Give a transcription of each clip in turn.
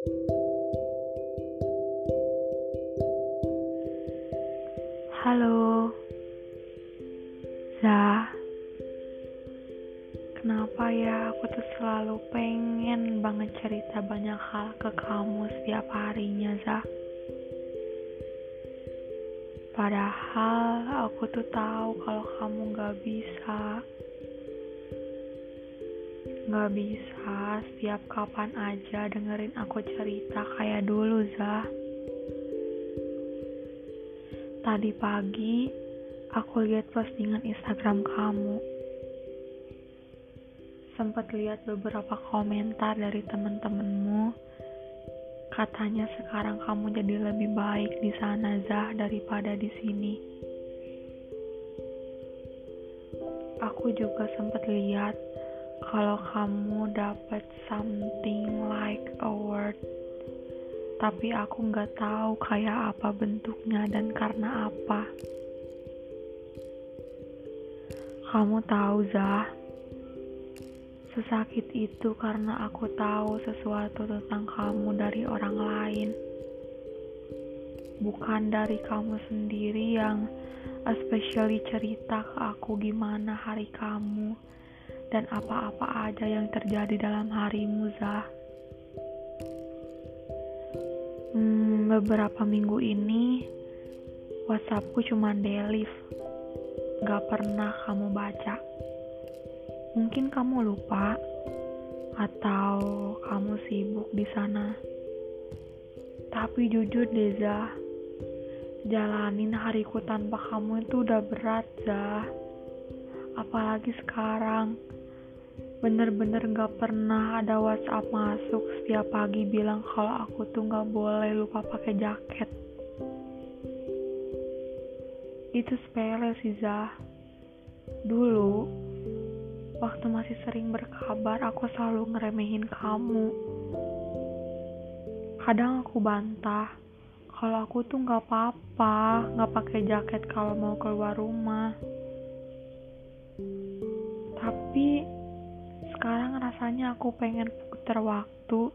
Halo, Zah. Kenapa ya aku tuh selalu pengen banget cerita banyak hal ke kamu setiap harinya, Zah. Padahal aku tuh tahu kalau kamu gak bisa. Gak bisa setiap kapan aja dengerin aku cerita kayak dulu, Zah. Tadi pagi, aku lihat postingan Instagram kamu. Sempat lihat beberapa komentar dari temen-temenmu. Katanya sekarang kamu jadi lebih baik di sana, Zah, daripada di sini. Aku juga sempat lihat kalau kamu dapat something like award tapi aku nggak tahu kayak apa bentuknya dan karena apa. Kamu tahu Zah? Sesakit itu karena aku tahu sesuatu tentang kamu dari orang lain. Bukan dari kamu sendiri yang especially cerita ke aku gimana hari kamu dan apa-apa aja yang terjadi dalam harimu, Zah. Hmm, beberapa minggu ini, WhatsAppku cuma delete. Gak pernah kamu baca. Mungkin kamu lupa, atau kamu sibuk di sana. Tapi jujur deh, Zah. Jalanin hariku tanpa kamu itu udah berat, Zah. Apalagi sekarang bener-bener gak pernah ada WhatsApp masuk setiap pagi bilang kalau aku tuh gak boleh lupa pakai jaket. Itu sepele sih Zah. Dulu, waktu masih sering berkabar, aku selalu ngeremehin kamu. Kadang aku bantah kalau aku tuh gak apa-apa gak pakai jaket kalau mau keluar rumah. Tapi sekarang rasanya aku pengen putar waktu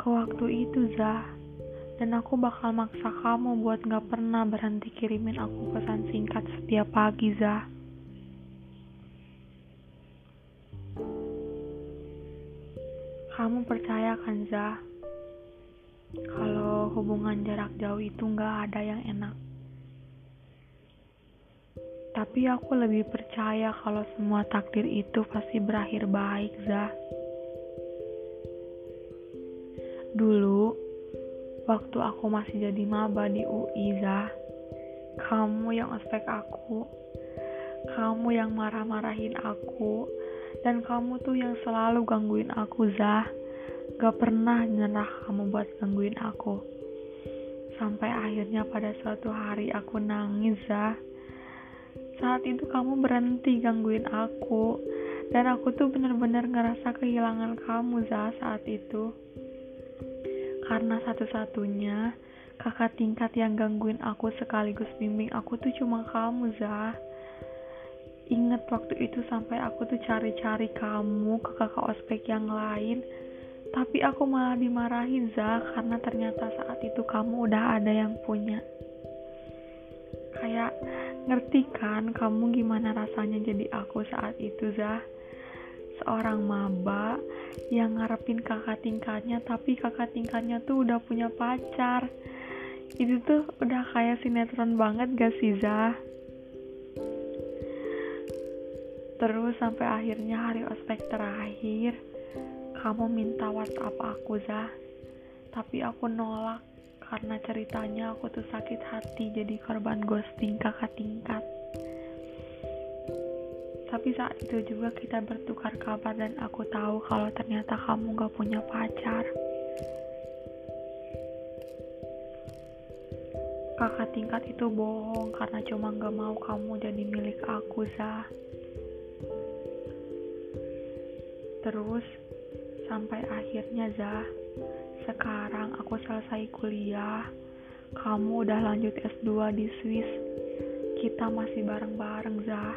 ke waktu itu, Zah. Dan aku bakal maksa kamu buat gak pernah berhenti kirimin aku pesan singkat setiap pagi, Zah. Kamu percaya kan, Zah? Kalau hubungan jarak jauh itu gak ada yang enak. Tapi aku lebih percaya kalau semua takdir itu pasti berakhir baik, Zah. Dulu, waktu aku masih jadi maba di UI, Zah, kamu yang ospek aku, kamu yang marah-marahin aku, dan kamu tuh yang selalu gangguin aku, Zah. Gak pernah nyerah kamu buat gangguin aku. Sampai akhirnya pada suatu hari aku nangis, Zah saat itu kamu berhenti gangguin aku. Dan aku tuh bener-bener ngerasa kehilangan kamu Zah saat itu. Karena satu-satunya kakak tingkat yang gangguin aku sekaligus bimbing aku tuh cuma kamu Zah Ingat waktu itu sampai aku tuh cari-cari kamu ke kakak ospek yang lain. Tapi aku malah dimarahin Zah karena ternyata saat itu kamu udah ada yang punya kayak ngerti kan kamu gimana rasanya jadi aku saat itu Zah? Seorang maba yang ngarepin kakak tingkatnya tapi kakak tingkatnya tuh udah punya pacar. Itu tuh udah kayak sinetron banget gak sih Zah? Terus sampai akhirnya hari ospek terakhir kamu minta WhatsApp aku Zah. Tapi aku nolak karena ceritanya aku tuh sakit hati jadi korban ghosting kakak tingkat. Tapi saat itu juga kita bertukar kabar dan aku tahu kalau ternyata kamu gak punya pacar. Kakak tingkat itu bohong karena cuma gak mau kamu jadi milik aku, Zah. Terus, sampai akhirnya Zah, sekarang aku selesai kuliah, kamu udah lanjut S2 di Swiss. Kita masih bareng-bareng, Zah.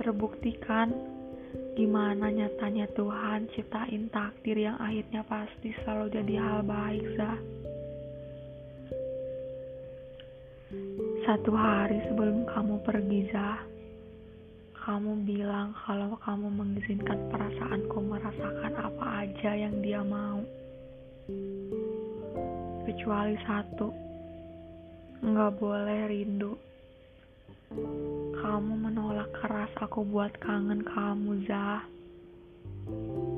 Terbukti kan gimana nyatanya Tuhan ciptain takdir yang akhirnya pasti selalu jadi hal baik, Zah. Satu hari sebelum kamu pergi, Zah, kamu bilang kalau kamu mengizinkan perasaanku merasakan apa aja yang dia mau. Kecuali satu, nggak boleh rindu. Kamu menolak keras aku buat kangen kamu, Zah.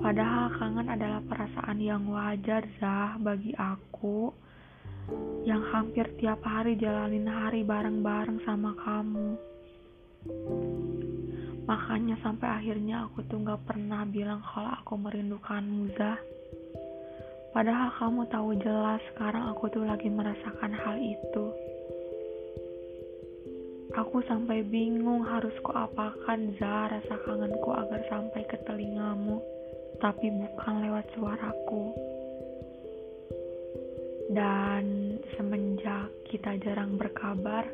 Padahal kangen adalah perasaan yang wajar, Zah, bagi aku yang hampir tiap hari jalanin hari bareng-bareng sama kamu. Makanya sampai akhirnya aku tuh gak pernah bilang kalau aku merindukanmu, Zah. Padahal kamu tahu jelas sekarang aku tuh lagi merasakan hal itu. Aku sampai bingung harus kuapakan Zah rasa kangenku agar sampai ke telingamu, tapi bukan lewat suaraku. Dan semenjak kita jarang berkabar,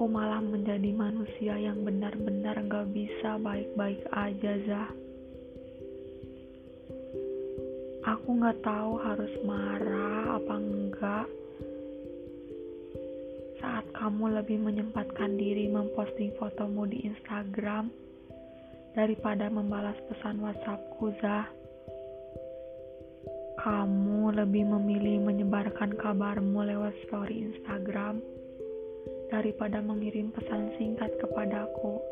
aku malah menjadi manusia yang benar-benar gak bisa baik-baik aja, Zah. Aku gak tahu harus marah apa enggak saat kamu lebih menyempatkan diri memposting fotomu di Instagram daripada membalas pesan WhatsAppku, Zah kamu lebih memilih menyebarkan kabarmu lewat story Instagram daripada mengirim pesan singkat kepadaku.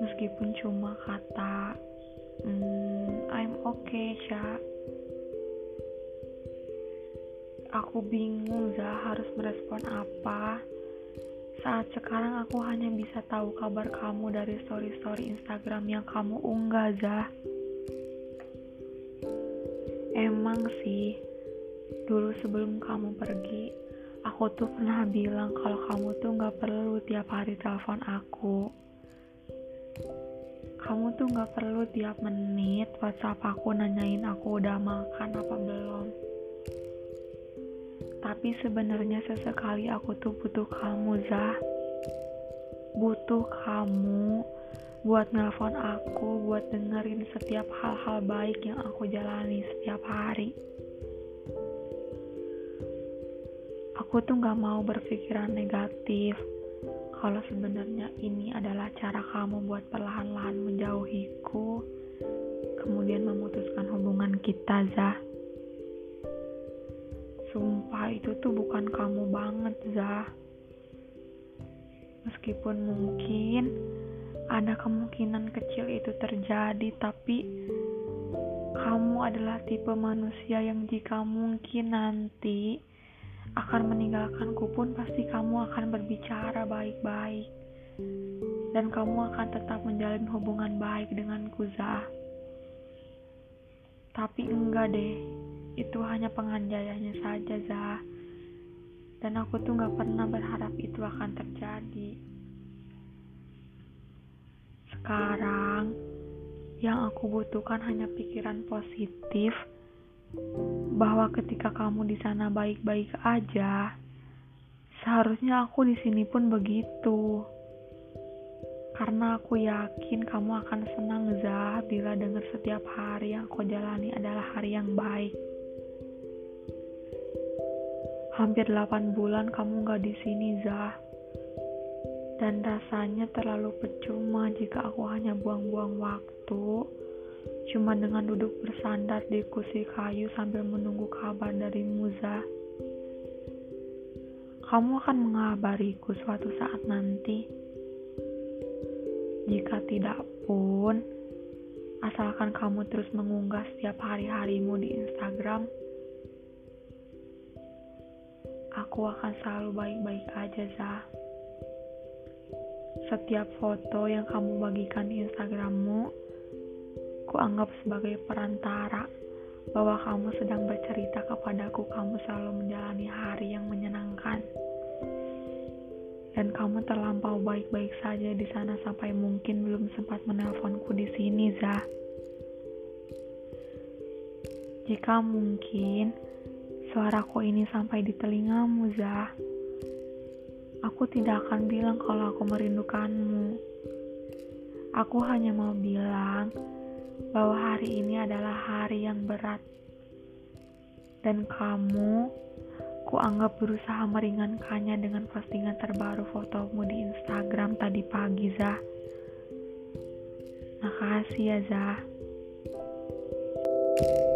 Meskipun cuma kata hmm, I'm okay Sya aku bingung Zah harus merespon apa. Saat sekarang aku hanya bisa tahu kabar kamu dari story-story Instagram yang kamu unggah Zah Emang sih, dulu sebelum kamu pergi, aku tuh pernah bilang kalau kamu tuh gak perlu tiap hari telepon aku. Kamu tuh gak perlu tiap menit WhatsApp aku nanyain aku udah makan apa belum. Tapi sebenarnya sesekali aku tuh butuh kamu, Zah. Butuh kamu buat nelpon aku, buat dengerin setiap hal-hal baik yang aku jalani setiap hari. Aku tuh gak mau berpikiran negatif kalau sebenarnya ini adalah cara kamu buat perlahan-lahan menjauhiku, kemudian memutuskan hubungan kita, Zah. Sumpah itu tuh bukan kamu banget, Zah. Meskipun mungkin ada kemungkinan kecil itu terjadi, tapi kamu adalah tipe manusia yang jika mungkin nanti akan meninggalkanku pun pasti kamu akan berbicara baik-baik dan kamu akan tetap menjalin hubungan baik dengan Kuza. Tapi enggak deh, itu hanya penganjayanya saja, Zah. Dan aku tuh gak pernah berharap itu akan terjadi. Sekarang, yang aku butuhkan hanya pikiran positif bahwa ketika kamu di sana baik-baik aja, seharusnya aku di sini pun begitu. Karena aku yakin kamu akan senang Zah bila dengar setiap hari yang kau jalani adalah hari yang baik. Hampir 8 bulan kamu gak di sini Zah dan rasanya terlalu percuma jika aku hanya buang-buang waktu cuma dengan duduk bersandar di kursi kayu sambil menunggu kabar dari Muza. Kamu akan mengabariku suatu saat nanti. Jika tidak pun, asalkan kamu terus mengunggah setiap hari-harimu di Instagram, aku akan selalu baik-baik aja, Zah. Setiap foto yang kamu bagikan di Instagrammu, ku anggap sebagai perantara bahwa kamu sedang bercerita kepadaku kamu selalu menjalani hari yang menyenangkan. Dan kamu terlampau baik-baik saja di sana sampai mungkin belum sempat menelponku di sini, Zah. Jika mungkin suaraku ini sampai di telingamu, Zah Aku tidak akan bilang kalau aku merindukanmu. Aku hanya mau bilang bahwa hari ini adalah hari yang berat. Dan kamu, ku anggap berusaha meringankannya dengan postingan terbaru fotomu di Instagram tadi pagi, Zah. Makasih ya, Zah. thank you